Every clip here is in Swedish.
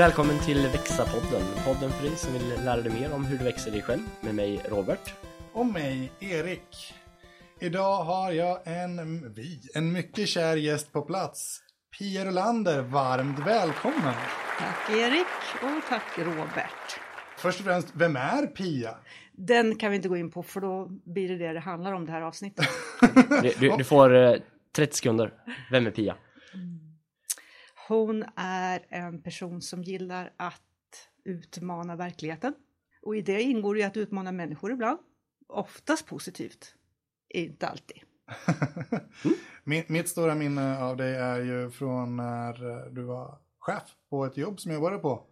Välkommen till Växa-podden, podden för dig som vill lära dig mer om hur du växer dig själv med mig Robert. Och mig, Erik. Idag har jag en, vi, en mycket kär gäst på plats. Pia Rolander, varmt välkommen! Tack Erik och tack Robert. Först och främst, vem är Pia? Den kan vi inte gå in på för då blir det det det handlar om det här avsnittet. Du, du, du får eh, 30 sekunder. Vem är Pia? Hon är en person som gillar att utmana verkligheten. Och i det ingår ju att utmana människor ibland. Oftast positivt. Inte alltid. Min, mitt stora minne av dig är ju från när du var chef på ett jobb som jag jobbade på.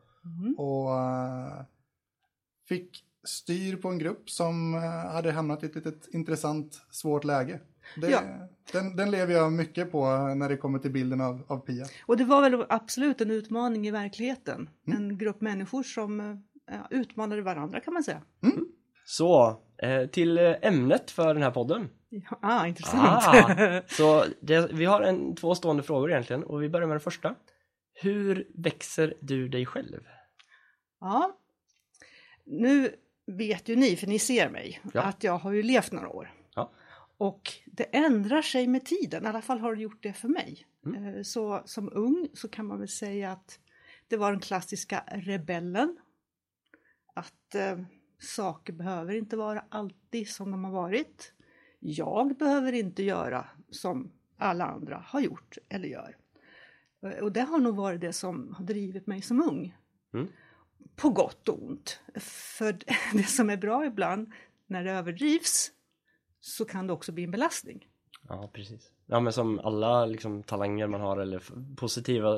Och eh, fick styr på en grupp som eh, hade hamnat i ett litet intressant, svårt läge. Det, Ja. den, den lever jag mycket på när det kommer till bilden av, av Pia. Och det var väl absolut en utmaning i verkligheten. En grupp människor som eh, ja, utmanade varandra kan man säga. Så, eh, till eh, ämnet för den här podden. Ja, ah, intressant. Ah, så det, vi har en, två stående frågor egentligen och vi börjar med den första. Hur växer du dig själv? Ja. Nu vet ju ni, för ni ser mig, Ja. att jag har ju levt några år. Och det ändrar sig med tiden, i alla fall har det gjort det för mig. Mm. Eh, Så som ung så kan man väl säga att det var den klassiska rebellen. Att eh, saker behöver inte vara alltid som de har varit. Jag behöver inte göra som alla andra har gjort eller gör. Eh, Och det har nog varit det som har drivit mig som ung. Mm. På gott och ont. För det som är bra ibland, när det överdrivs, så kan det också bli en belastning. Ja, precis. Ja, men som alla liksom, talanger man har eller positiva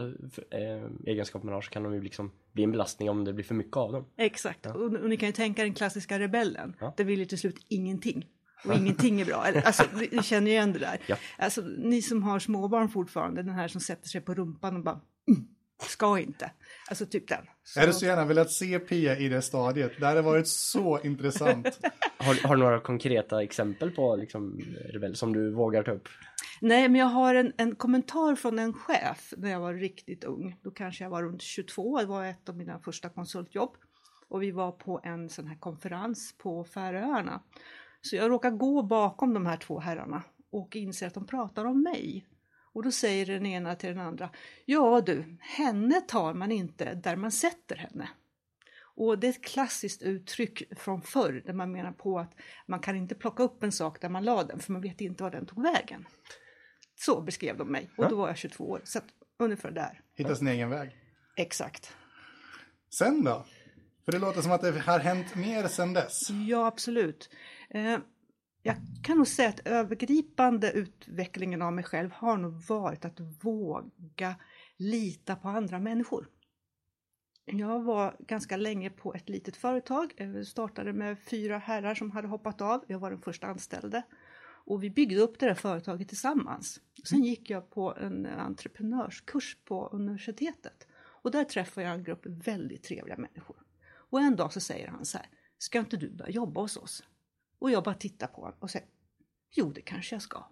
eh, egenskaper man har så kan de ju liksom bli en belastning om det blir för mycket av dem. Exakt. Och, och ni kan ju tänka den klassiska rebellen. Ja. Det vill ju till slut ingenting. Och ingenting är bra. Alltså, ni känner ju igen det där. Ja. Alltså, ni som har småbarn fortfarande, den här som sätter sig på rumpan och bara mm, ska inte. Alltså typ den. Jag hade så gärna velat se Pia i det stadiet. Det hade varit så intressant. Har, har du några konkreta exempel på liksom, rebell som du vågar ta upp? Nej, men jag har en, en kommentar från en chef när jag var riktigt ung. Då kanske jag var runt 22, det var ett av mina första konsultjobb. Och vi var på en sån här konferens på Färöarna. Så jag råkar gå bakom de här två herrarna och inser att de pratar om mig. Och då säger den ena till den andra, ja du, henne tar man inte där man sätter henne. Och det är ett klassiskt uttryck från förr där man menar på att man kan inte plocka upp en sak där man la den för man vet inte var den tog vägen. Så beskrev de mig och då var jag 22 år. Så att, ungefär där. Hitta sin egen väg. Exakt. Sen då? För det låter som att det har hänt mer sen dess. Ja, absolut. Eh, jag kan nog säga att övergripande utvecklingen av mig själv har nog varit att våga lita på andra människor. Jag var ganska länge på ett litet företag, Jag startade med fyra herrar som hade hoppat av. Jag var den första anställde. Och vi byggde upp det där företaget tillsammans. Sen gick jag på en entreprenörskurs på universitetet. Och där träffade jag en grupp väldigt trevliga människor. Och en dag så säger han så här, ska inte du börja jobba hos oss? Och jag bara tittar på honom och säger, jo det kanske jag ska.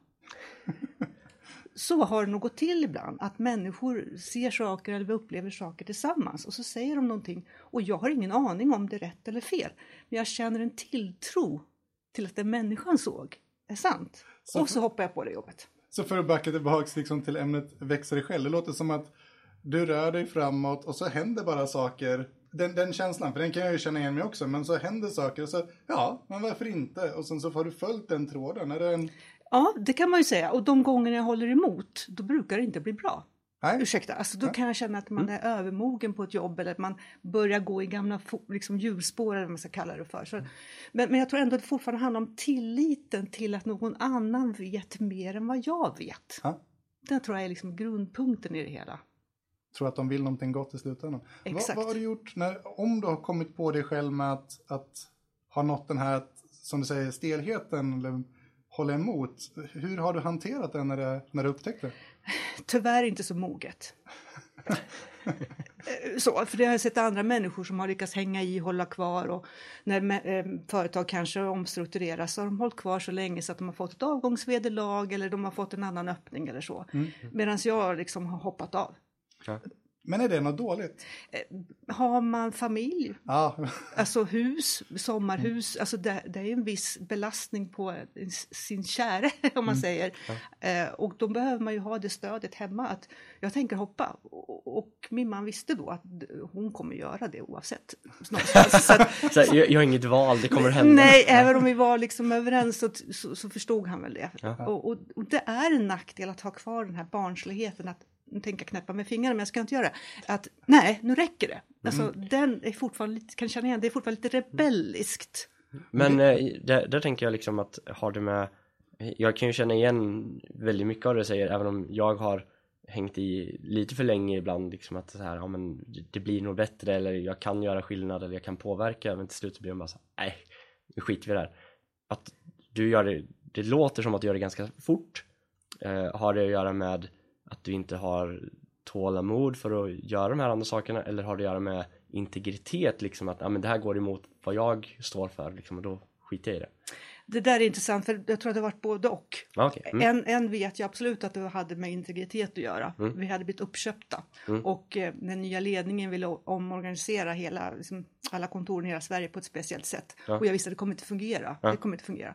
så har det nog gått till ibland, att människor ser saker eller upplever saker tillsammans och så säger de någonting och jag har ingen aning om det är rätt eller fel. Men jag känner en tilltro till att det människan såg är sant. Så- och så hoppar jag på det jobbet. Så för att backa tillbaka liksom till ämnet växa dig själv. Det låter som att du rör dig framåt och så händer bara saker. Den, den känslan, för den kan jag ju känna igen mig också. Men så händer saker och så, ja, men varför inte? Och sen så får du följt den tråden. Är det en... Ja, det kan man ju säga. Och de gånger jag håller emot, då brukar det inte bli bra. Nej, Ursäkta, alltså då kan jag känna att man är övermogen på ett jobb eller att man börjar gå i gamla liksom hjulspår eller vad man ska kalla det för. Så, men, men jag tror ändå att det fortfarande handlar om tilliten till att någon annan vet mer än vad jag vet. Ja. Den tror jag är liksom grundpunkten i det hela. Tror att de vill någonting gott i slutändan. Vad, Exakt. vad har du gjort när, om du har kommit på dig själv med att, att ha nått den här, som du säger, stelheten eller hålla emot. Hur har du hanterat det när, det, när du upptäckte det? Tyvärr inte så moget. Så, för det har jag sett andra människor som har lyckats hänga i, hålla kvar och när eh, företag kanske omstruktureras så har de hållit kvar så länge så att de har fått ett avgångsvederlag eller de har fått en annan öppning eller så. Medan jag liksom har hoppat av. Men är det något dåligt? Har man familj, Ja, alltså hus, sommarhus, alltså det, det är en viss belastning på sin käre om man säger. Eh, och då behöver man ju ha det stödet hemma att jag tänker hoppa. Och, och min man visste då att hon kommer göra det oavsett. Så att, Så jag, jag har inget val, det kommer hända. Nej, även om vi var liksom överens så, så, så förstod han väl det. Ja. Och, och, och det är en nackdel att ha kvar den här barnsligheten att jag knäppa med fingrarna men jag ska inte göra det. Att nej, nu räcker det. Alltså den är fortfarande lite, kan känna igen, det är fortfarande lite rebelliskt. Men eh, där, där tänker jag liksom att har det med Jag kan ju känna igen väldigt mycket av det du säger även om jag har hängt i lite för länge ibland liksom att så här, ja men det blir nog bättre eller jag kan göra skillnad eller jag kan påverka men till slut blir det bara så här, nej nu skiter vi här Att du gör det, det låter som att du gör det ganska fort eh, Har det att göra med att du inte har tålamod för att göra de här andra sakerna eller har det att göra med integritet liksom att ja, men det här går emot vad jag står för liksom och då skiter jag i det. Det där är intressant för jag tror att det varit både och. Okej. Mm. En, en vet jag absolut att det hade med integritet att göra. Mm. Vi hade blivit uppköpta Mm. och eh, den nya ledningen ville omorganisera hela, liksom, alla kontoren i hela Sverige på ett speciellt sätt. Ja. Och jag visste att det kommer inte fungera. Ja. Det kommer inte fungera.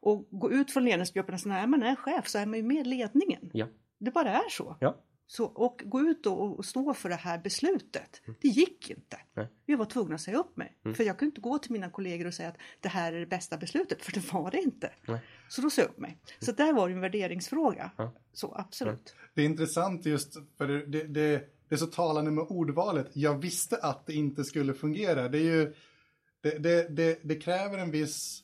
Och gå ut från ledningsgruppen och säga, när man är chef så är man ju med ledningen. Ja. Det bara är så. Ja. Så, och gå ut och, och stå för det här beslutet. Det gick inte. Mm. Nej. Jag var tvungen att säga upp mig. Mm. För jag kunde inte gå till mina kollegor och säga att det här är det bästa beslutet, för det var det inte. Nej. Så då sa jag upp mig. Så där var det en värderingsfråga. Ja. Så absolut. det är intressant just för det, det, det, det är så talande med ordvalet. Jag visste att det inte skulle fungera. Det är ju, det, det, det, det kräver en viss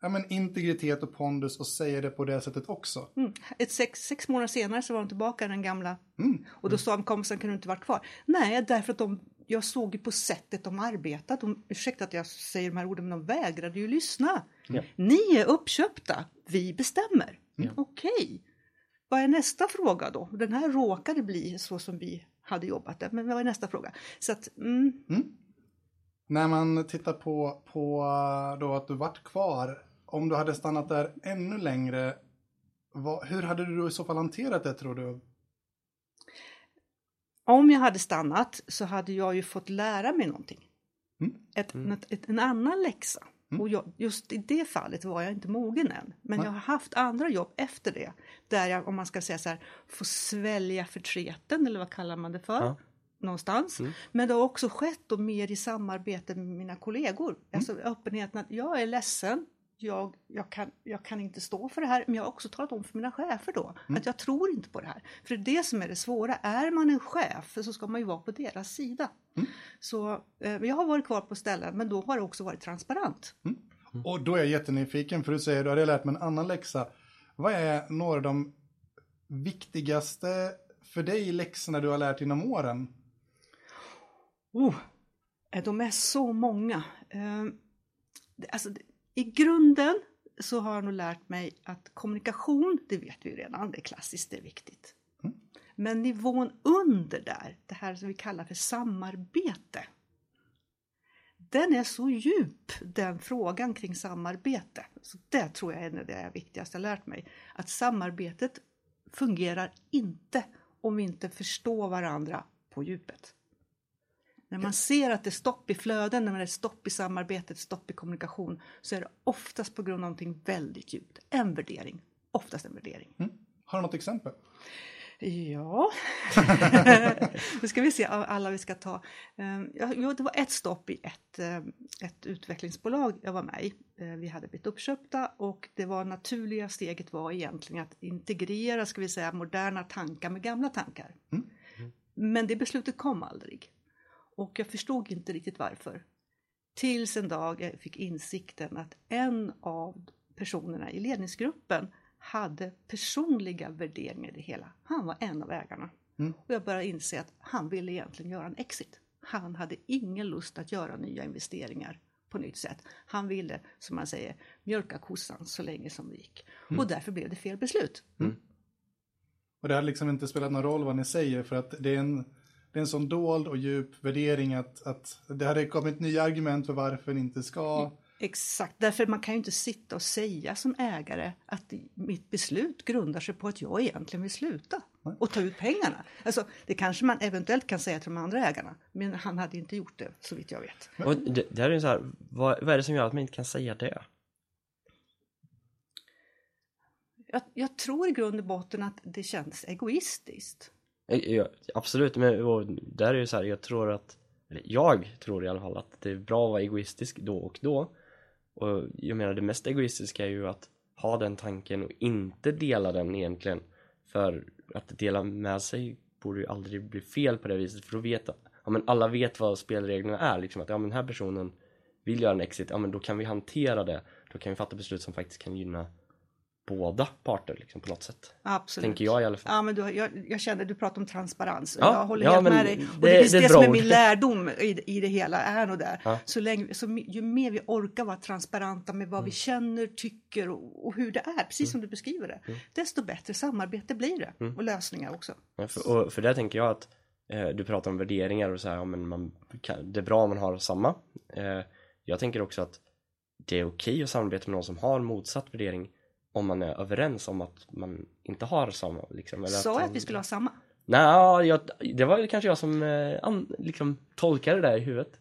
ja, men integritet och pondus att säga det på det sättet också. Mm. Ett sex, sex månader senare så var de tillbaka den gamla. Mm. Och då sa de kompisen kan du inte vara kvar? Nej, därför att de, jag såg ju på sättet de arbetade. De, ursäkta att jag säger de här orden, men de vägrade ju lyssna. Ja. Ni är uppköpta, vi bestämmer. Ja. Okej, vad är nästa fråga då? Den här råkade bli så som vi hade jobbat det, men vad är nästa fråga? Så att, mm, När man tittar på, på då att du vart kvar, om du hade stannat där ännu längre, vad, hur hade du i så fall hanterat det tror du? om jag hade stannat så hade jag ju fått lära mig någonting. Mm. Ett, Mm. ett, ett, en annan läxa. Mm. Och jag, just i det fallet var jag inte mogen än. Men Nej. jag har haft andra jobb efter det. Där jag, om man ska säga så här, får svälja förtreten eller vad kallar man det för? Ja. Någonstans. Mm. Men det har också skett då mer i samarbete med mina kollegor. Mm. Alltså öppenheten att jag är ledsen. Jag, jag, kan, jag kan inte stå för det här. Men jag har också talat om för mina chefer då Mm. att jag tror inte på det här. För det är det som är det svåra. Är man en chef så ska man ju vara på deras sida. Mm. Så eh, jag har varit kvar på ställen men då har det också varit transparent. Och då är jag jättenyfiken, för du säger du hade lärt mig en annan läxa. Vad är några av de viktigaste för dig läxorna du har lärt inom åren? Oh, eh, de är så många. Eh, Alltså, det- I grunden så har jag nog lärt mig att kommunikation, det vet vi redan, det är klassiskt, det är viktigt. Mm. Men nivån under där, det här som vi kallar för samarbete. Den är så djup, den frågan kring samarbete. Så det tror jag är det viktigaste jag lärt mig. Att samarbetet fungerar inte om vi inte förstår varandra på djupet. När man ser att det är stopp i flöden, när det är stopp i samarbetet, stopp i kommunikation, så är det oftast på grund av någonting väldigt djupt. En värdering. Oftast en värdering. Mm. Har du något exempel? Ja, nu ska vi se alla vi ska ta. Ehm, jo, det var ett stopp i ett, eh, ett utvecklingsbolag jag var med i. Eh, Vi hade blivit uppköpta och det var naturliga steget var egentligen att integrera, ska vi säga, moderna tankar med gamla tankar. Mm. Men det beslutet kom aldrig. Och jag förstod inte riktigt varför. Tills en dag jag fick insikten att en av personerna i ledningsgruppen hade personliga värderingar i det hela. Han var en av ägarna. Mm. Och jag började inse att han ville egentligen göra en exit. Han hade ingen lust att göra nya investeringar på nytt sätt. Han ville, som man säger, mjölka kossan så länge som det gick. Och därför blev det fel beslut. Och det hade liksom inte spelat någon roll vad ni säger för att det är en, det är en sån dold och djup värdering att, att det hade kommit nya argument för varför ni inte ska. Exakt, därför man kan ju inte sitta och säga som ägare att mitt beslut grundar sig på att jag egentligen vill sluta. och ta ut pengarna. Alltså, det kanske man eventuellt kan säga till de andra ägarna, men han hade inte gjort det så vitt jag vet. Och det, det är ju så här, vad, vad är det som gör att man inte kan säga det? Jag, jag tror i grund och botten att det känns egoistiskt. Eh, ja, absolut, men och där är det ju så här, jag tror att eller jag tror i alla fall att det är bra att vara egoistisk då och då. Och jag menar det mest egoistiska är ju att ha den tanken och inte dela den egentligen. För att dela med sig borde ju aldrig bli fel på det viset för då vet ja men alla vet vad spelreglerna är liksom att ja men den här personen vill göra en exit, ja men då kan vi hantera det. Då kan vi fatta beslut som faktiskt kan gynna båda parter liksom på något sätt Absolut. tänker jag i alla fall Ja, men du, jag, jag känner du pratar om transparens. Ja, jag håller ja, helt med dig. det- Och det, är det det, ett som är min lärdom i, i det hela är nog där. Ja. Så länge, så, ju mer vi orkar vara transparenta med Mm. vad vi känner, tycker och, och hur det är, precis som du beskriver det, Mm. desto bättre samarbete blir det. Och lösningar också. Ja, för, och för det tänker jag att eh, du pratar om värderingar och så här, ja, men man kan, det är bra om man har samma. Eh, jag tänker också att det är okej att samarbeta med någon som har motsatt värdering om man är överens om att man inte har samma. Liksom, eller Sa jag att att vi skulle ha samma? Nej, jag, det var kanske jag som eh, an, liksom, tolkade det där i huvudet.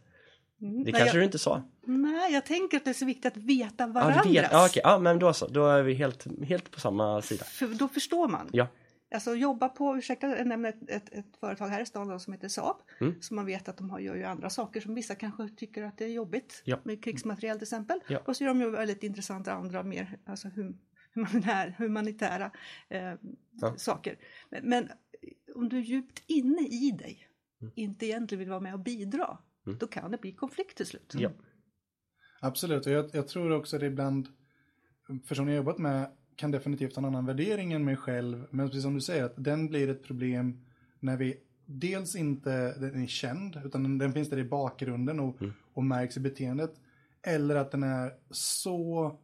Mm. Det kanske jag, du inte sa. nej, jag tänker att det är så viktigt att veta Ja, varandras. du vet. Ja, okej. ja, men då så. Då är vi helt, helt på samma sida. För då förstår man. Ja. Alltså jobba på, ursäkta jag nämner ett, ett, ett företag här i stan som heter Saab. Mm. Så man vet att de har, gör ju andra saker som vissa kanske tycker att det är jobbigt. Ja. Med krigsmateriel till exempel. Ja. Och så gör de ju väldigt intressanta andra mer alltså hum, humanitär, humanitära eh, Ja. saker. Men, men om du djupt inne i dig Mm. inte egentligen vill vara med och bidra. Mm. Då kan det bli konflikt till slut. Ja. Absolut, och jag, jag tror också det ibland, personer jag jobbat med kan definitivt ha en annan värdering än mig själv, men precis som du säger, att den blir ett problem när vi dels inte den är känd, utan den, den finns där i bakgrunden och, och märks i beteendet, eller att den är så,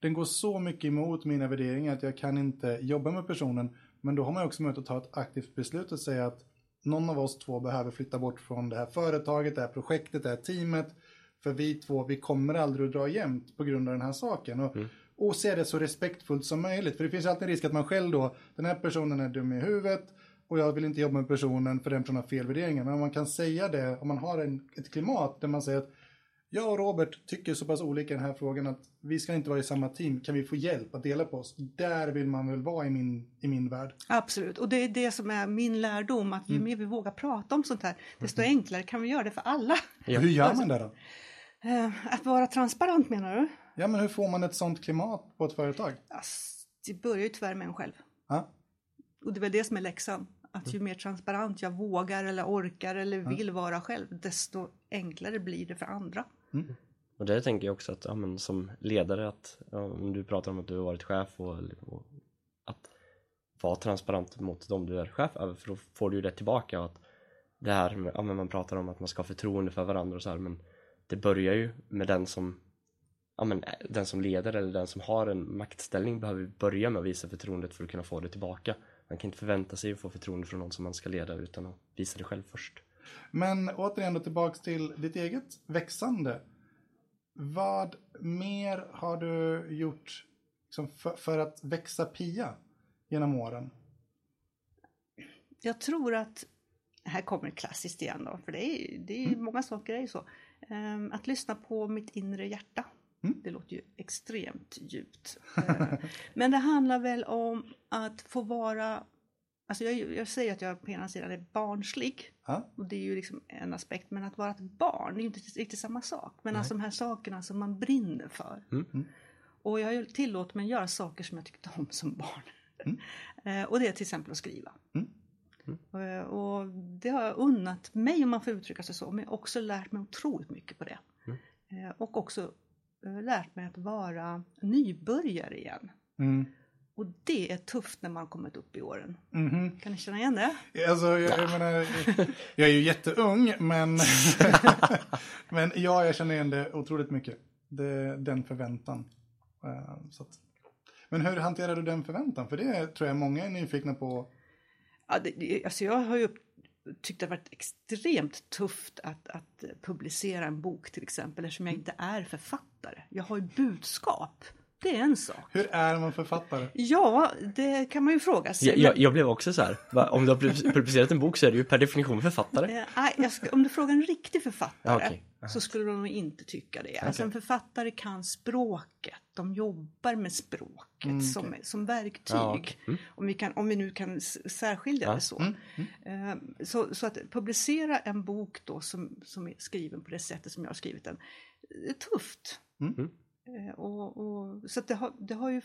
den går så mycket emot mina värderingar att jag kan inte jobba med personen, men då har man också möjlighet att ta ett aktivt beslut och säga att någon av oss två behöver flytta bort från det här företaget, det här projektet, det här teamet. För vi två, vi kommer aldrig att dra jämnt på grund av den här saken. Och, och se det så respektfullt som möjligt. För det finns alltid en risk att man själv då, den här personen är dum i huvudet och jag vill inte jobba med personen för den personen har fel värderingar. Men om man kan säga det, om man har en, ett klimat där man säger att jag och Robert tycker så pass olika i den här frågan att vi ska inte vara i samma team. Kan vi få hjälp att dela på oss? Där vill man väl vara i min, i min värld. Absolut, och det är det som är min lärdom. Att ju Mm. mer vi vågar prata om sånt här, desto enklare kan vi göra det för alla. Ja. Hur gör man det då? Eh, Att vara transparent menar du? Ja, men hur får man ett sånt klimat på ett företag? Ass, det börjar ju tyvärr med en själv. Ja, Och det är väl det som är läxan. Att ju mer transparent jag vågar eller orkar eller vill vara själv, desto enklare blir det för andra. Mm. Och det tänker jag också att, ja, men som ledare att, ja, om du pratar om att du har varit chef och, och att vara transparent mot dem du är chef över för då får du ju det tillbaka och att det här med, ja men man pratar om att man ska ha förtroende för varandra och så här men det börjar ju med den som ja men eh, den som leder eller den som har en maktställning behöver börja med att visa förtroendet för att kunna få det tillbaka. Man kan inte förvänta sig att få förtroende från någon som man ska leda utan att visa det själv först. Men återigen då tillbaks till ditt eget växande. Vad mer har du gjort liksom, för, för att växa Pia genom åren? Jag tror att, här kommer klassiskt igen då, för det är, det är ju många saker är ju så. Ehm, Att lyssna på mitt inre hjärta. Mm. Det låter ju extremt djupt. Eh, Men det handlar väl om att få vara, alltså jag, jag säger att jag på ena sidan är barnslig. Ja, Och det är ju liksom en aspekt, men att vara ett barn det är ju inte riktigt samma sak. Men alltså de här sakerna som man brinner för. Mm. Och jag har ju tillåtit mig att göra saker som jag tyckte om som barn. Eh, och det är till exempel att skriva. Mm. Eh, och det har jag unnat mig om man får uttrycka sig så, men jag har också lärt mig otroligt mycket på det. Eh, och också lärt mig att vara nybörjare igen. Mm. Och det är tufft när man kommit upp i åren. Mhm. Kan ni känna igen det? Alltså, jag, jag menar, jag är ju jätteung, men, men ja, jag känner igen det otroligt mycket. Det, den förväntan. Eh, Så att, men hur hanterar du den förväntan? För det tror jag många är nyfikna på. Ja, det- alltså jag har ju tyckt det har varit extremt tufft att, att publicera en bok till exempel eftersom jag inte är författare. Jag har ju budskap det är en sak. Hur är man författare? Ja, det kan man ju fråga sig. Jag, jag, jag blev också så här. va, om du har pu- publicerat en bok så är du ju per definition författare. Eh, ska, om du frågar en riktig författare Ja, okej. så skulle de inte tycka det. Alltså en författare kan språket, de jobbar med språket som, som verktyg. Ja, okej. Mm. om, vi kan, om vi nu kan särskilja Ja. det så. Eh, så. Så att publicera en bok då som, som är skriven på det sättet som jag har skrivit den, det är tufft. Mm. Eh, och, och, så att det, har, det har ju,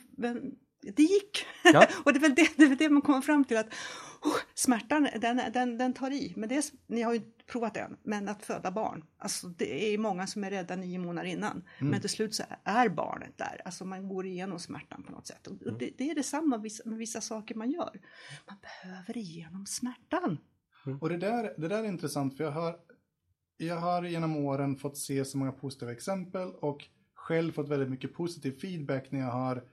det gick! Ja. och det är, väl det, det är väl det man kommer fram till att oh, smärtan den, den, den tar i. Men det är, ni har ju inte provat än, men att föda barn, alltså det är många som är rädda nio månader innan. Men till slut så är barnet där, alltså man går igenom smärtan på något sätt. Och det, det är detsamma med vissa, med vissa saker man gör. Man behöver igenom smärtan. Och det där, det där är intressant för jag har, jag har genom åren fått se så många positiva exempel och själv fått väldigt mycket positiv feedback när jag har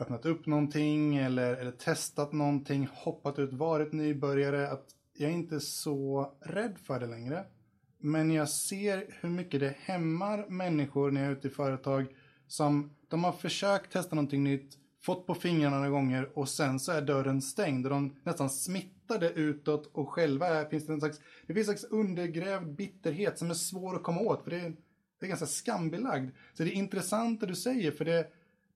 öppnat upp någonting eller, eller testat någonting, hoppat ut, varit nybörjare, att jag är inte så rädd för det längre. Men jag ser hur mycket det hämmar människor när jag är ute i företag som de har försökt testa någonting nytt, fått på fingrarna några gånger och sen så är dörren stängd och de nästan smittar det utåt och själva är, finns det en slags, det finns en slags undergrävd bitterhet som är svår att komma åt för det är, det är ganska skambelagd. Så det är intressant det du säger för det,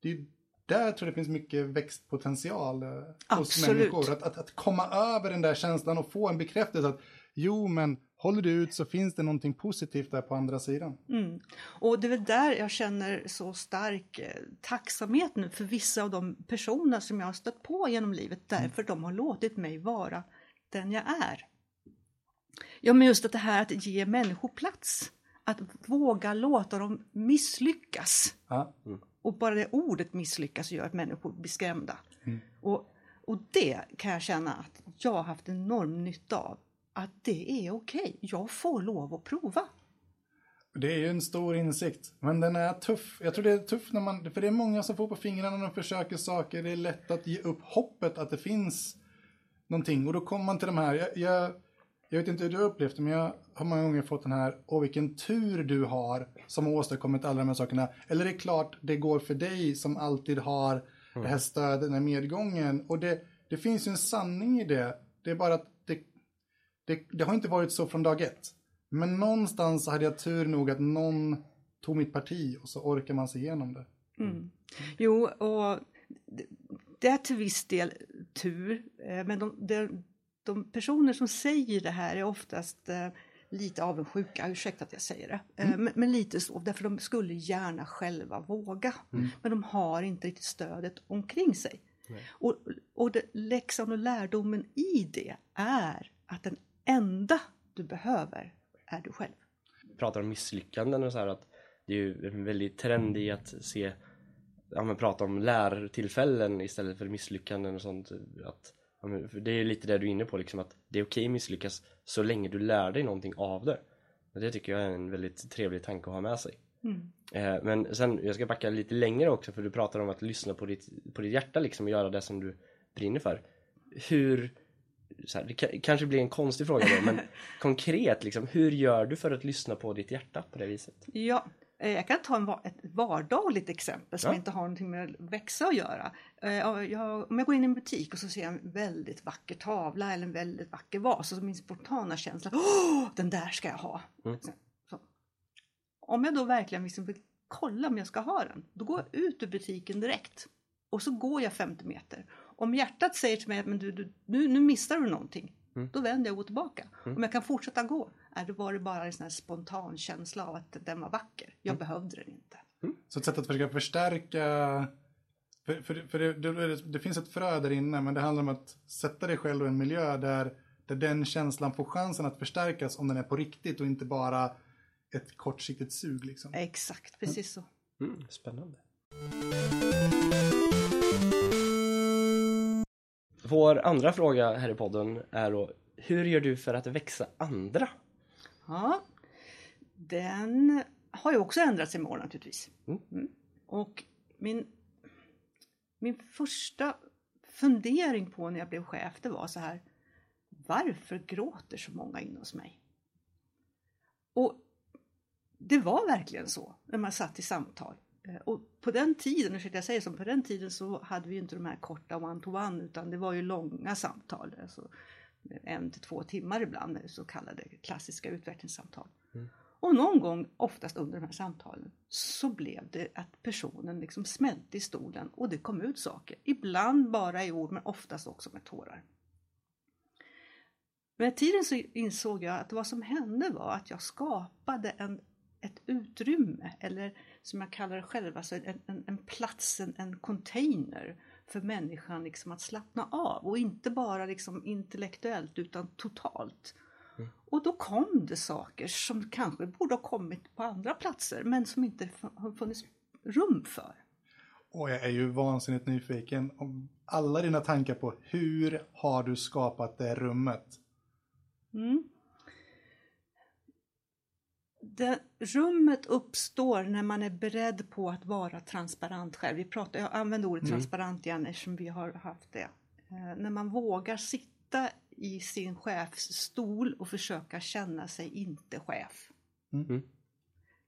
det är där tror jag det finns mycket växtpotential eh, hos Absolut. människor. Att, att, att komma över den där känslan och få en bekräftelse att jo men håller du ut så finns det någonting positivt där på andra sidan. Mm. Och det är väl där jag känner så stark eh, tacksamhet nu för vissa av de personer som jag har stött på genom livet därför de har låtit mig vara den jag är. Ja men just att det här att ge människor plats. Att våga låta dem misslyckas. Ja. Och bara det ordet misslyckas gör att människor blir skrämda. Och, och det kan jag känna att jag har haft enorm nytta av. Att det är okej, jag får lov att prova. Det är ju en stor insikt, men den är tuff. Jag tror det är tufft när man, för det är många som får på fingrarna när de försöker saker. Det är lätt att ge upp hoppet att det finns någonting. Och då kommer man till de här, jag, jag, jag vet inte hur du har upplevt det, men jag har många gånger fått den här, åh vilken tur du har som har åstadkommit alla de här sakerna. Eller det är klart, det går för dig som alltid har det här stödet, den här medgången. Och det, det finns ju en sanning i det. Det är bara att det, det, det har inte varit så från dag ett. Men någonstans hade jag tur nog att någon tog mitt parti och så orkar man sig igenom det. Mm. Jo, och det- det är till viss del tur, eh, men de, de, de personer som säger det här är oftast eh, lite avundsjuka, ursäkta att jag säger det, eh, men, men lite så, därför de skulle gärna själva våga, men de har inte riktigt stödet omkring sig. Och, och det, läxan och lärdomen i det är att den enda du behöver är du själv. pratar om misslyckanden och så här att det är ju en väldigt trend i att se ja men prata om lärtillfällen istället för misslyckanden och sånt att men, det är lite det du är inne på liksom att det är okej att misslyckas så länge du lär dig någonting av det och det tycker jag är en väldigt trevlig tanke att ha med sig Mm. eh, men sen, jag ska backa lite längre också för du pratar om att lyssna på ditt, på ditt hjärta liksom och göra det som du brinner för hur här, det ka- kanske blir en konstig fråga då, men konkret liksom, hur gör du för att lyssna på ditt hjärta på det viset? Ja, jag kan ta en, ett vardagligt exempel som Ja. inte har någonting med växa att göra. Eh, ja, Jag, om jag går in i en butik och så ser jag en väldigt vacker tavla eller en väldigt vacker vas och så min spontana känsla, åh, den där ska jag ha. Mm. Så, så. Om jag då verkligen liksom vill kolla om jag ska ha den, då går jag ut ur butiken direkt och så går jag 50 meter. Om hjärtat säger till mig att men du, du, nu, nu missar du någonting, Mm. då vänder jag och går tillbaka. Om jag kan fortsätta gå, är det var det bara en sån här spontan känsla av att den var vacker. Jag Mm. behövde den inte. Så ett sätt att försöka förstärka, för, för, för det, det, det finns ett frö där inne, men det handlar om att sätta dig själv i en miljö där, där den känslan får chansen att förstärkas om den är på riktigt och inte bara ett kortsiktigt sug liksom. Exakt, precis så. Mm, spännande. Vår andra fråga här i podden är då Hur gör du för att växa andra? Ja, den har ju också ändrats i år naturligtvis. Mm. Mm. Och min, min första fundering på när jag blev chef, det var så här. Varför gråter så många inne hos mig? Och det var verkligen så när man satt i samtal. Eh, och på den tiden, ursäkta jag säger som på den tiden så hade vi inte de här korta one-to-one utan det var ju långa samtal. Alltså en till två timmar ibland, så kallade klassiska utvecklingssamtal. Mm. Och någon gång, oftast under de här samtalen, så blev det att personen liksom smälte i stolen och det kom ut saker. Ibland bara i ord men oftast också med tårar. Med tiden så insåg jag att vad som hände var att jag skapade en, ett utrymme eller som jag kallar det själv, alltså en, en, en plats, en, en container för människan liksom att slappna av och inte bara liksom intellektuellt utan totalt. Mm. Och då kom det saker som kanske borde ha kommit på andra platser men som inte har funnits rum för. Och jag är ju vansinnigt nyfiken om alla dina tankar på hur har du skapat det rummet? Mm det, rummet uppstår när man är beredd på att vara transparent själv. Vi pratar, jag använder ordet mm. transparent igen eftersom vi har haft det. Eh, när man vågar sitta i sin chefsstol och försöka känna sig inte chef. Mm. mm.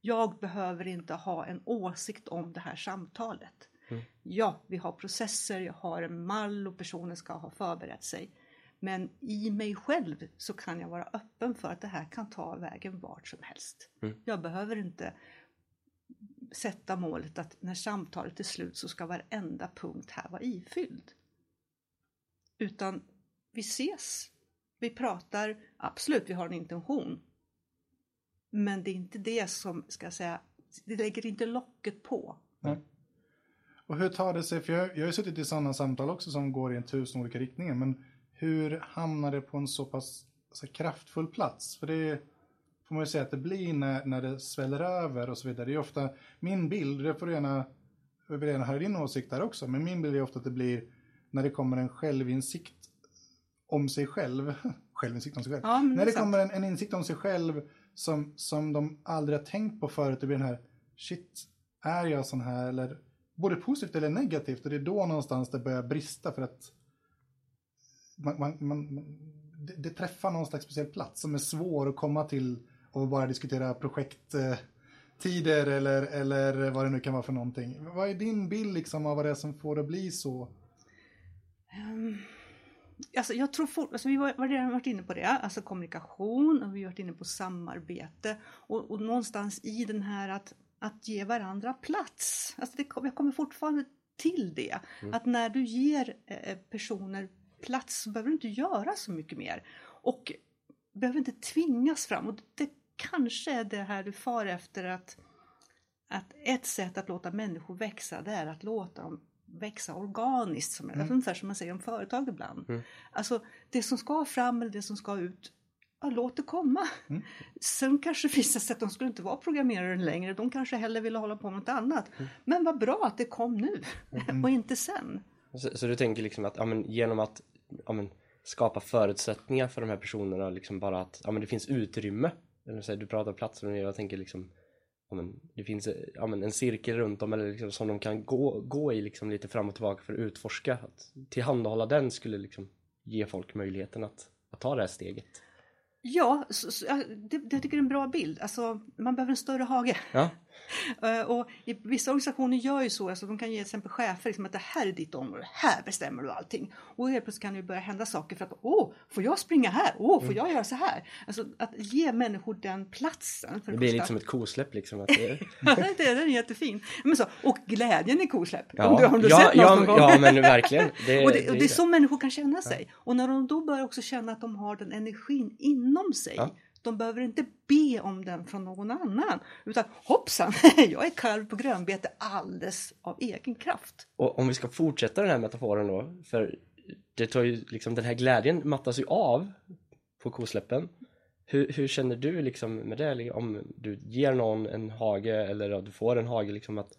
Jag behöver inte ha en åsikt om det här samtalet. Mm. Ja, vi har processer, jag har en mall och personen ska ha förberett sig. Men i mig själv så kan jag vara öppen för att det här kan ta vägen vart som helst. Mm. Jag behöver inte sätta målet att när samtalet är slut så ska varenda punkt här vara ifylld. Utan vi ses, vi pratar, absolut vi har en intention. Men det är inte det som, ska jag säga, det lägger inte locket på. Nej. Och hur tar det sig, för jag, jag har ju suttit i sådana samtal också som går i en tusen olika riktningar, men hur hamnar det på en så pass så kraftfull plats? För det får man ju säga att det blir när, när det sväller över och så vidare. Det är ofta min bild, det får du gärna, jag vill gärna höra din åsikt där också, men min bild är ofta att det blir när det kommer en självinsikt om sig själv. självinsikt om sig själv. Ja, när det sant. kommer en, en, insikt om sig själv som, som de aldrig har tänkt på förut, det blir den här, shit, är jag sån här? Eller både positivt eller negativt. Och det är då någonstans det börjar brista för att man, man, man det, det, träffar någon slags speciell plats som är svår att komma till och bara diskutera projekttider eller, eller vad det nu kan vara för någonting. Vad är din bild liksom av vad det är som får det att bli så? Um, alltså jag tror for, alltså vi har redan varit inne på det, alltså kommunikation och vi har varit inne på samarbete och, och någonstans i den här att, att ge varandra plats. Alltså det, jag kommer fortfarande till det, mm. att när du ger eh, personer plats så behöver du inte göra så mycket mer. Och behöver inte tvingas fram. Och det kanske är det här du far efter att, att ett sätt att låta människor växa det är att låta dem växa organiskt, som, mm. ungefär som man säger om företag ibland. Mm. Alltså det som ska fram eller det som ska ut, ja, låt det komma. Mm. Sen kanske visar sig att de skulle inte vara programmerare längre, de kanske hellre ville hålla på med något annat. Mm. Men vad bra att det kom nu mm. och inte sen. Så, så, du tänker liksom att ja, men, genom att ja, men, skapa förutsättningar för de här personerna, liksom bara att ja, men, det finns utrymme. Eller, så här, du pratar plats och jag tänker liksom ja, men, det finns ja, men, en cirkel runt dem eller liksom, som de kan gå, gå i liksom, lite fram och tillbaka för att utforska. Att tillhandahålla den skulle liksom, ge folk möjligheten att, att ta det här steget. Ja, så, så, det, det tycker jag är en bra bild. Alltså, man behöver en större hage. Ja. Eh, och i vissa organisationer gör ju så, alltså de kan ge till exempel chefer liksom att det här är ditt område, här bestämmer du allting. Och helt plötsligt kan det börja hända saker för att åh, får jag springa här? Åh, får mm. jag göra så här? Alltså att ge människor den platsen. För det blir lite som ett kosläpp liksom. Att det... ja, det är, den är jättefin. Men så, och glädjen i kosläpp. Ja, om du, har du ja, sett ja, någon gång? ja, men verkligen. Det, och, det, och det är så människor kan känna sig. Och när de då börjar också känna att de har den energin inom sig. De behöver inte be om den från någon annan. Utan hoppsan, jag är kalv på grönbete alldeles av egen kraft. Och om vi ska fortsätta den här metaforen då, för det tar ju liksom, den här glädjen mattas ju av på kosläppen. Hur, hur känner du liksom med det? Om du ger någon en hage eller du får en hage liksom att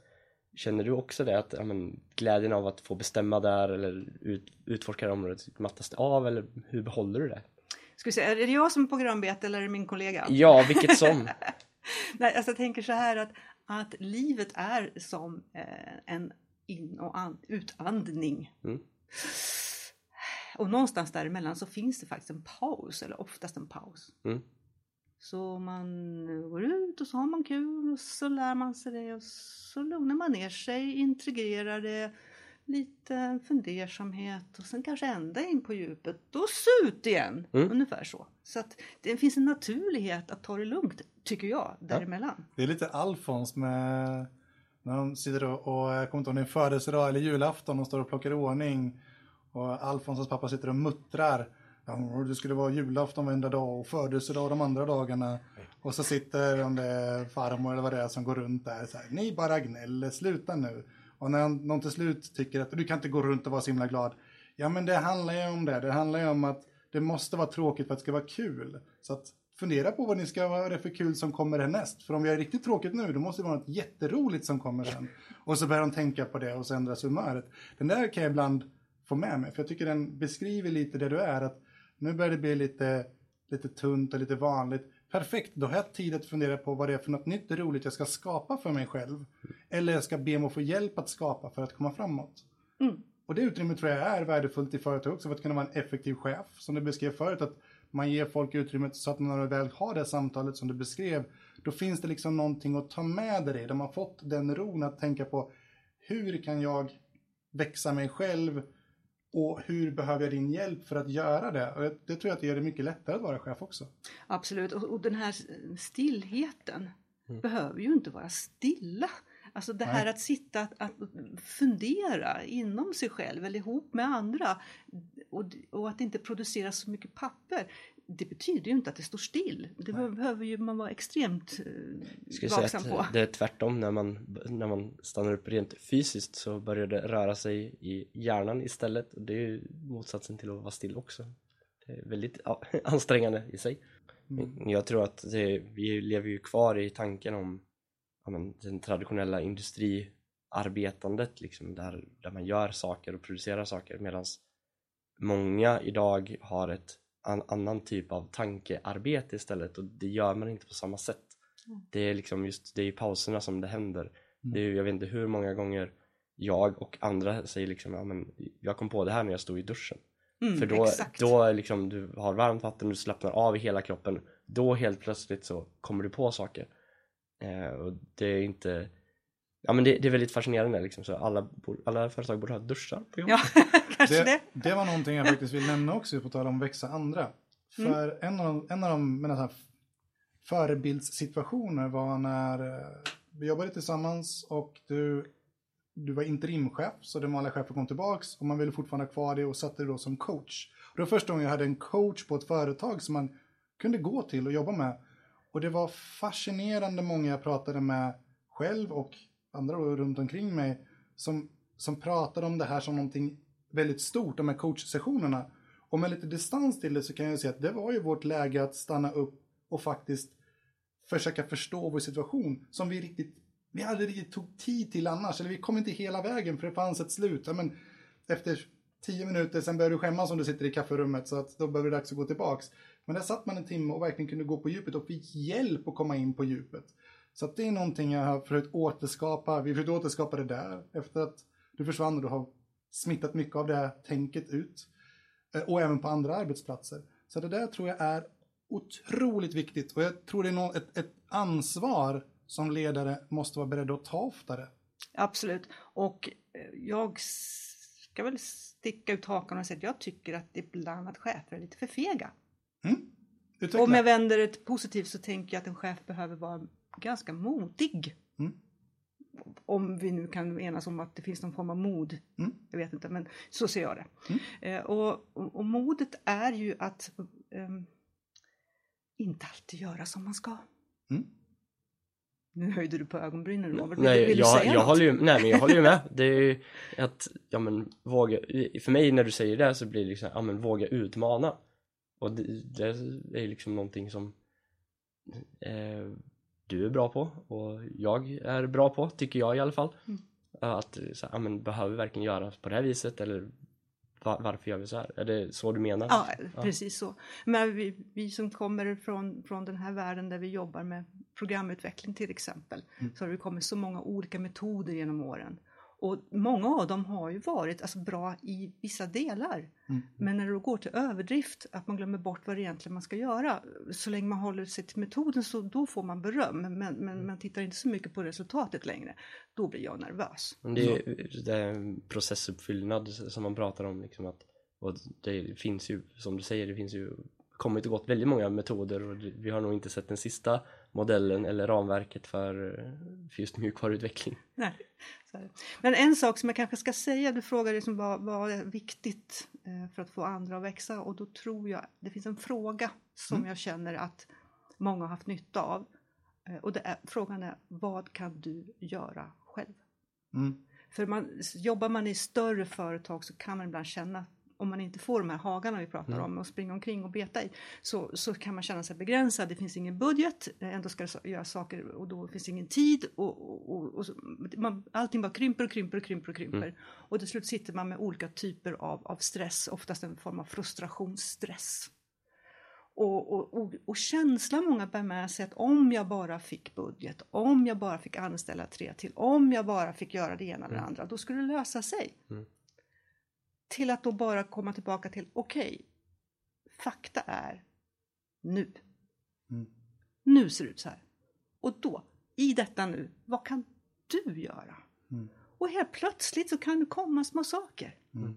Känner du också det att ja, men, glädjen av att få bestämma där eller ut, utforska det området mattas det av eller hur behåller du det? Ska se, är det jag som är på grönbete eller är det min kollega? Ja, vilket som. Nej, alltså jag tänker så här att, att livet är som eh, en in och an, utandning. Mm. Och någonstans däremellan så finns det faktiskt en paus, eller oftast en paus. Mm. Så man går ut och så har man kul och så lär man sig det och så lugnar man ner sig, integrerar det, lite fundersamhet och sen kanske ända in på djupet och så ut igen. Mm. Ungefär så. Så att det finns en naturlighet att ta det lugnt, tycker jag, däremellan. Det är lite Alfons med när de sitter och, och jag kommer inte ihåg om det är födelsedag eller julafton och står och plockar i ordning. Och Alfonsens pappa sitter och muttrar. Ja, det skulle vara julafton varenda dag och födelsedag de andra dagarna. Och så sitter om det är farmor eller vad det är som går runt där så här. Ni bara gnäller, sluta nu. Och när någon till slut tycker att du kan inte gå runt och vara så himla glad. Ja men det handlar ju om det. Det handlar ju om att det måste vara tråkigt för att det ska vara kul. Så att fundera på vad ni ska ha det för kul som kommer härnäst. För om vi har riktigt tråkigt nu, då måste det vara något jätteroligt som kommer sen. Och så börjar de tänka på det och så ändras humöret. Den där kan jag ibland få med mig, för jag tycker den beskriver lite det du är. Att nu börjar det bli lite, lite tunt och lite vanligt. Perfekt, då har jag tid att fundera på vad det är för något nytt och roligt jag ska skapa för mig själv. Eller jag ska be om att få hjälp att skapa för att komma framåt. Mm. Och det utrymmet tror jag är värdefullt i företag också för att kunna vara en effektiv chef. Som du beskrev förut, att man ger folk utrymmet så att när de väl har det samtalet som du beskrev, då finns det liksom någonting att ta med dig. De har fått den ron att tänka på hur kan jag växa mig själv och hur behöver jag din hjälp för att göra det? Och det tror jag att det gör det mycket lättare att vara chef också. Absolut, och, och den här stillheten behöver ju inte vara stilla. Alltså det här Nej. att sitta att, att fundera inom sig själv eller ihop med andra och, och att inte producera så mycket papper. Det betyder ju inte att det står still. Det Nej. behöver ju man vara extremt eh, vaksam på. det är tvärtom när man, när man stannar upp rent fysiskt så börjar det röra sig i hjärnan istället och det är ju motsatsen till att vara still också. Det är väldigt ansträngande i sig. Men Jag tror att det, vi lever ju kvar i tanken om ja, men, den traditionella industriarbetandet liksom där, där man gör saker och producerar saker medan många idag har ett an, annan typ av tankearbete istället och det gör man inte på samma sätt. Mm. Det är liksom just det är i pauserna som det händer. Mm. Det är, jag vet inte hur många gånger jag och andra säger liksom ja, men jag kom på det här när jag stod i duschen. Mm, För då, exakt. då är liksom, du har varmt vatten, du slappnar av i hela kroppen. Då helt plötsligt så kommer du på saker. Eh, och det är inte... Ja men det, det är väldigt fascinerande liksom. Så alla, alla företag borde ha duschar på jobbet. Ja, kanske det. Det, det var någonting jag faktiskt vill nämna också på tal om växa andra. Mm. För en av de, en av de mina så här förebildssituationer var när eh, vi jobbade tillsammans och du, du var interimchef så den vanliga chefen kom tillbaks och man ville fortfarande ha kvar det och satte dig då som coach. Och det var första gången jag hade en coach på ett företag som man kunde gå till och jobba med. Och det var fascinerande många jag pratade med själv och andra runt omkring mig som, som pratade om det här som någonting väldigt stort, de här coachsessionerna. Och med lite distans till det så kan jag säga att det var ju vårt läge att stanna upp och faktiskt försöka förstå vår situation som vi riktigt, vi aldrig riktigt tog tid till annars, eller vi kom inte hela vägen för det fanns ett slut. Ja, men efter tio minuter, sen börjar du skämmas om du sitter i kafferummet så att då behöver det dags att gå tillbaks. Men där satt man en timme och verkligen kunde gå på djupet och fick hjälp att komma in på djupet. Så att det är någonting jag har försökt återskapa, vi försökte återskapa det där efter att du försvann och du har smittat mycket av det här tänket ut. Eh, och även på andra arbetsplatser. Så det där tror jag är otroligt viktigt och jag tror det är något, ett, ett ansvar som ledare måste vara beredda att ta oftare. Absolut. Och eh, jag ska väl sticka ut hakan och säga att jag tycker att ibland att chefer är lite för fega. Mm? Om jag vänder det positivt så tänker jag att en chef behöver vara ganska modig. Mm. Om vi nu kan enas om att det finns någon form av mod. Mm. Jag vet inte, men så ser jag det. Mm. Eh, och, och, modet är ju att ehm, inte alltid göra som man ska. Mm. Nu höjde du på ögonbrynen Robert. Vill, Nej, vill du jag, säga jag något? håller ju, nej men jag håller ju med. Det är ju att, ja men våga, för mig när du säger det så blir det liksom, ja men våga utmana. Och det, det är liksom någonting som eh, du är bra på och jag är bra på, tycker jag i alla fall. Mm. Att, så, här, ja men behöver vi verkligen göra på det här viset eller va- varför gör vi så här? Är det så du menar? Ja, precis så. Men vi, vi som kommer från, från den här världen där vi jobbar med programutveckling till exempel, Mm. så har det kommit så många olika metoder genom åren. Och många av dem har ju varit alltså, bra i vissa delar. Mm. Men när det går till överdrift, att man glömmer bort vad det egentligen man ska göra. Så länge man håller sig till metoden så då får man beröm. Men, men man tittar inte så mycket på resultatet längre. Då blir jag nervös. Men det är, det är en processuppfyllnad som man pratar om liksom att och det finns ju, som du säger, det finns ju kommit och gått väldigt många metoder och vi har nog inte sett den sista modellen eller ramverket för, för just mjukvaruutveckling. Nej. Men en sak som jag kanske ska säga, du frågade liksom vad, vad är viktigt eh, för att få andra att växa och då tror jag det finns en fråga som jag känner att många har haft nytta av. Eh, Och det är, frågan är, vad kan du göra själv? Mm. För man, jobbar man i större företag så kan man ibland känna om man inte får de här hagarna vi pratar om och springa omkring och beta i så, så kan man känna sig begränsad. Det finns ingen budget, eh, ändå ska det så- göra saker och då finns ingen tid och, och, och, man, allting bara krymper och krymper och krymper och krymper. Och till slut sitter man med olika typer av, av stress, oftast en form av frustrationsstress. Och, och, och, och känslan många bär med sig att om jag bara fick budget, om jag bara fick anställa tre till, om jag bara fick göra det ena eller det andra, då skulle det lösa sig. Mm. Till att då bara komma tillbaka till, okej, fakta är nu. Mm. Nu ser det ut så här. Och då, i detta nu, vad kan du göra? Mm. Och helt plötsligt så kan det komma små saker. Mm.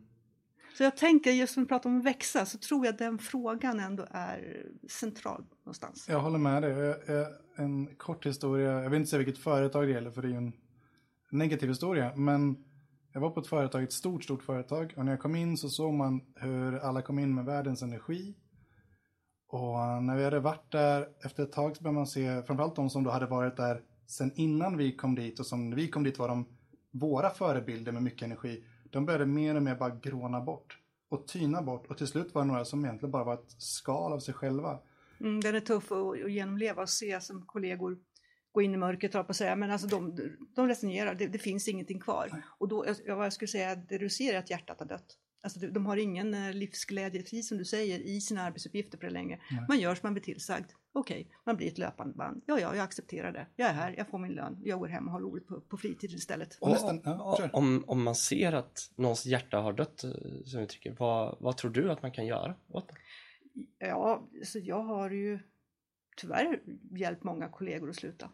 Så jag tänker, just när vi pratar om att växa, så tror jag den frågan ändå är central någonstans. Jag håller med dig. En kort historia, jag vill inte säga vilket företag det gäller för det är ju en negativ historia. Men jag var på ett företag, ett stort, stort företag. Och när jag kom in så såg man hur alla kom in med världens energi. Och när vi hade varit där efter ett tag så började man se, framförallt de som då hade varit där sen innan vi kom dit och som när vi kom dit var de våra förebilder med mycket energi. De började mer och mer bara gråna bort och tyna bort och till slut var det några som egentligen bara var ett skal av sig själva. Mm, den är tuff att, att genomleva och se som kollegor gå in i mörkret, på att säga. Men alltså de, de resignerar, det, det finns ingenting kvar. Och då, jag, jag skulle säga att det du ser är att hjärtat har dött. Alltså de, har ingen eh, livsglädje, precis som du säger, i sina arbetsuppgifter på det längre. Nej. Man gör som man blir tillsagd. Okej, man blir ett löpande band. Ja, ja, jag accepterar det. Jag är här, jag får min lön. Jag går hem och har roligt på, på fritid istället. Och nästan, ja, kör. Om, om man ser att någons hjärta har dött, eh, som vi tycker, vad, vad tror du att man kan göra åt det? Ja, så jag har ju tyvärr hjälpt många kollegor att sluta.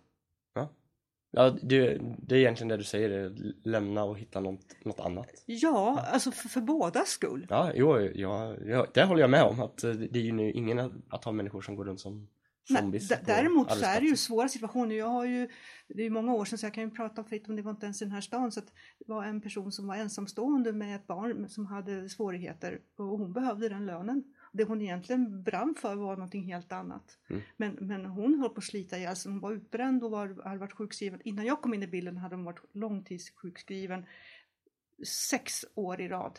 Ja, det, det är egentligen det du säger, lämna och hitta något, något annat. Ja, alltså för, för bådas skull. Ja, jo, ja, ja, det håller jag med om. Att eh, det är ju nu ingen att, att ha människor som går runt som zombies. på däremot så är det ju svåra situationer. Jag har ju, det är ju många år sedan så jag kan ju prata fritt om det var inte ens i den här stan. Så att det var en person som var ensamstående med ett barn som hade svårigheter och hon behövde den lönen. Det hon egentligen brann för var någonting helt annat. Mm. Men, men hon höll på att slita ihjäl sig. Hon var utbränd och var, hade varit sjukskriven. Innan jag kom in i bilden hade hon varit långtidssjukskriven sex år i rad.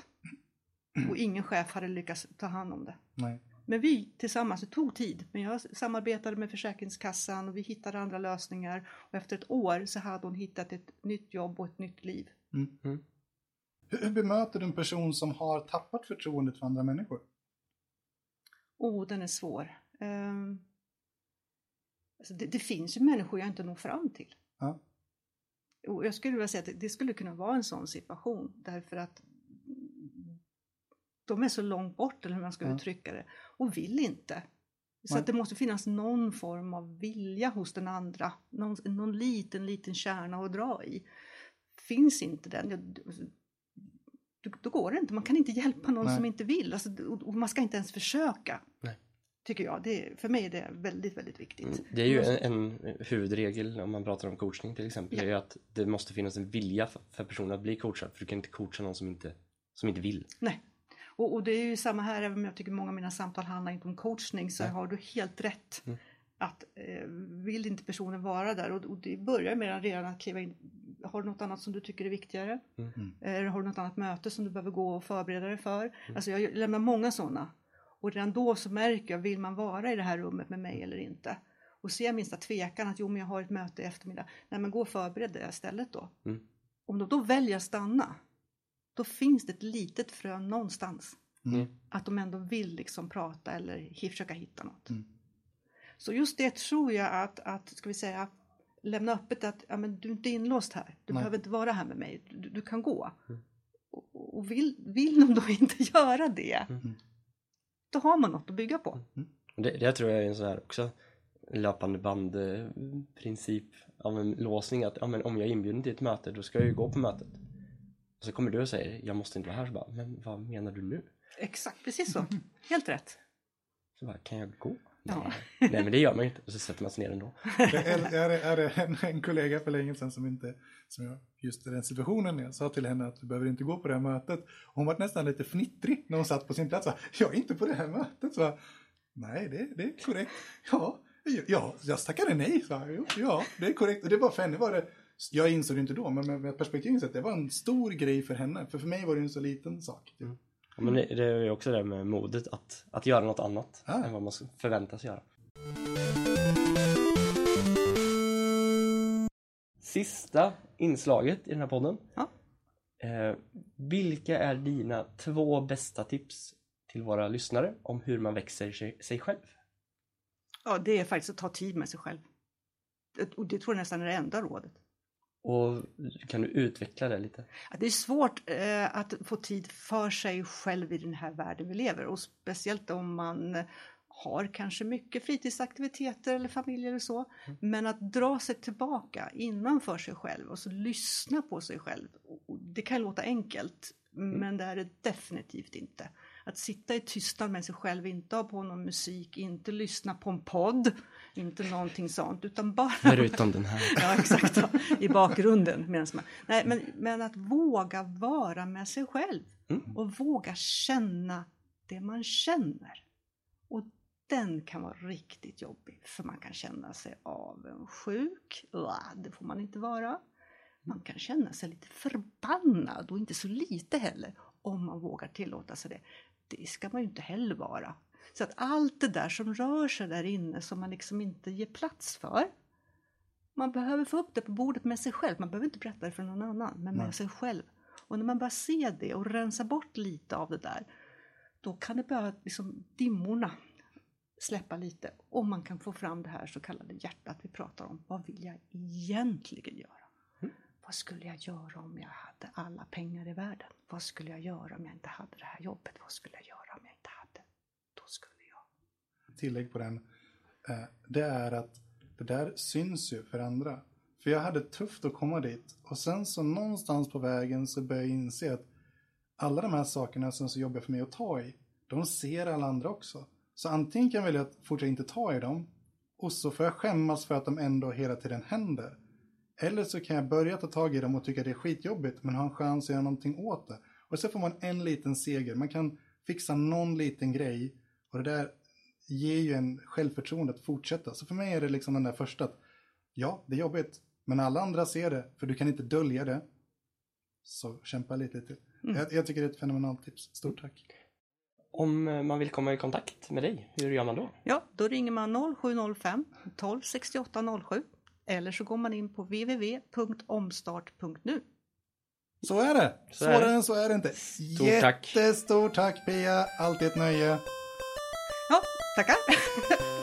Och ingen chef hade lyckats ta hand om det. Nej. Men vi tillsammans, det tog tid, men jag samarbetade med Försäkringskassan och vi hittade andra lösningar. Och efter ett år så hade hon hittat ett nytt jobb och ett nytt liv. Mm. Mm. Hur, hur bemöter du en person som har tappat förtroendet för andra människor? Oh, den är svår. Ehm, alltså det, det finns ju människor jag inte når fram till. Ja. Och jag skulle vilja säga att det, det skulle kunna vara en sån situation därför att de är så långt bort, eller hur man ska Ja. uttrycka det, och vill inte. Så att det måste finnas någon form av vilja hos den andra, någon, någon liten, liten kärna att dra i. Finns inte den, då, då går det inte. Man kan inte hjälpa någon Nej. som inte vill. Alltså, och och man ska inte ens försöka. Nej. Tycker jag. Det, för mig är det väldigt, väldigt viktigt. Mm, Det är ju en, en huvudregel om man pratar om coachning till exempel, Ja. är ju att det måste finnas en vilja för, för personen att bli coachad, för du kan inte coacha någon som inte, som inte vill. Nej. Och, och det är ju samma här, även om jag tycker många av mina samtal handlar inte om coachning så Nej. har du helt rätt. Mm. Att eh, vill inte personen vara där och, och det börjar med redan att kliva in. Har du något annat som du tycker är viktigare? Mm. Eller har du något annat möte som du behöver gå och förbereda dig för? Alltså jag lämnar många sådana. Och redan då så märker jag, vill man vara i det här rummet med mig eller inte? Och ser jag minsta tvekan att jo men jag har ett möte i eftermiddag. Nej men gå och förbered det istället då. Mm. Om de då väljer att stanna, då finns det ett litet frö någonstans. Mm. Att de ändå vill liksom prata eller försöka hitta något. Mm. Så just det tror jag att, att ska vi säga, lämna öppet att ja, men du är inte inlåst här. Du Nej. behöver inte vara här med mig. Du, du kan gå. Och, och vill, vill de då inte göra det, Mm. då har man något att bygga på. Det, det tror jag är en sån här också löpande band eh, av en låsning att ja, men om jag är inbjuden till ett möte då ska jag ju gå på mötet. Och så kommer du och säger jag måste inte vara här så bara, men vad menar du nu? Exakt, precis så. Helt rätt. Så bara, kan jag gå? Ja. Nej. Men det gör man ju inte och så sätter man sig ner ändå. Jag är, är det en, en kollega för länge sedan som inte, som jag just i den situationen, jag sa till henne att du behöver inte gå på det här mötet. Hon var nästan lite fnittrig när hon satt på sin plats. Så, jag är inte på det här mötet. Så, nej, det, det är korrekt. Ja, ja, jag tackade nej. Så, jo, ja, det är korrekt. Och det var för henne var det, jag insåg det inte då, men med, med perspektivet sett, det var en stor grej för henne. För för mig var det en så liten sak. Typ. Ja, men det, är ju också det med modet att, att göra något annat Ja. än vad man förväntas göra. Sista inslaget i den här podden. Ja. Eh, vilka är dina två bästa tips till våra lyssnare om hur man växer sig, sig själv? Ja, det är faktiskt att ta tid med sig själv. Och det tror jag nästan är det enda rådet. Och kan du utveckla det lite? Det är svårt eh, att få tid för sig själv i den här världen vi lever och speciellt om man har kanske mycket fritidsaktiviteter eller familj eller så. Men att dra sig tillbaka innanför sig själv och så lyssna på sig själv. Det kan låta enkelt men det är det definitivt inte. Att sitta i tystnad med sig själv, inte ha på någon musik, inte lyssna på en podd, inte någonting sånt utan bara Förutom den här. Ja, exakt. Ja. I bakgrunden. Man, nej, men, men att våga vara med sig själv Mm. och våga känna det man känner. Och den kan vara riktigt jobbig för man kan känna sig avundsjuk. Det får man inte vara. Man kan känna sig lite förbannad och inte så lite heller om man vågar tillåta sig det. Det ska man ju inte heller vara. Så att allt det där som rör sig där inne som man liksom inte ger plats för man behöver få upp det på bordet med sig själv. Man behöver inte berätta det för någon annan, men med Nej. sig själv. Och när man bara ser det och rensar bort lite av det där, då kan det börja, liksom dimmorna släppa lite och man kan få fram det här så kallade hjärtat vi pratar om. Vad vill jag egentligen göra? Vad skulle jag göra om jag hade alla pengar i världen? Vad skulle jag göra om jag inte hade det här jobbet? Vad skulle jag göra om jag inte hade? Då skulle jag. tillägg på den, eh, det är att det där syns ju för andra. För jag hade tufft att komma dit och sen så någonstans på vägen så började jag inse att alla de här sakerna som är så jobbiga för mig att ta i, de ser alla andra också. Så antingen kan jag välja att fortsätta inte ta i dem och så får jag skämmas för att de ändå hela tiden händer. Eller så kan jag börja ta tag i dem och tycka det är skitjobbigt men ha en chans att göra någonting åt det. Och så får man en liten seger. Man kan fixa någon liten grej och det där ger ju en självförtroende att fortsätta. Så för mig är det liksom den där första att ja, det är jobbigt, men alla andra ser det, för du kan inte dölja det. Så kämpa lite till. Jag, jag tycker det är ett fenomenalt tips. Stort tack. Om man vill komma i kontakt med dig, hur gör man då? Ja, då ringer man 0705 12 68 07 eller så går man in på www.omstart.nu. Så är det! Så är det. Svårare än så är det inte. Stort tack. Jättestort tack Pia, alltid ett nöje. Ja, tackar!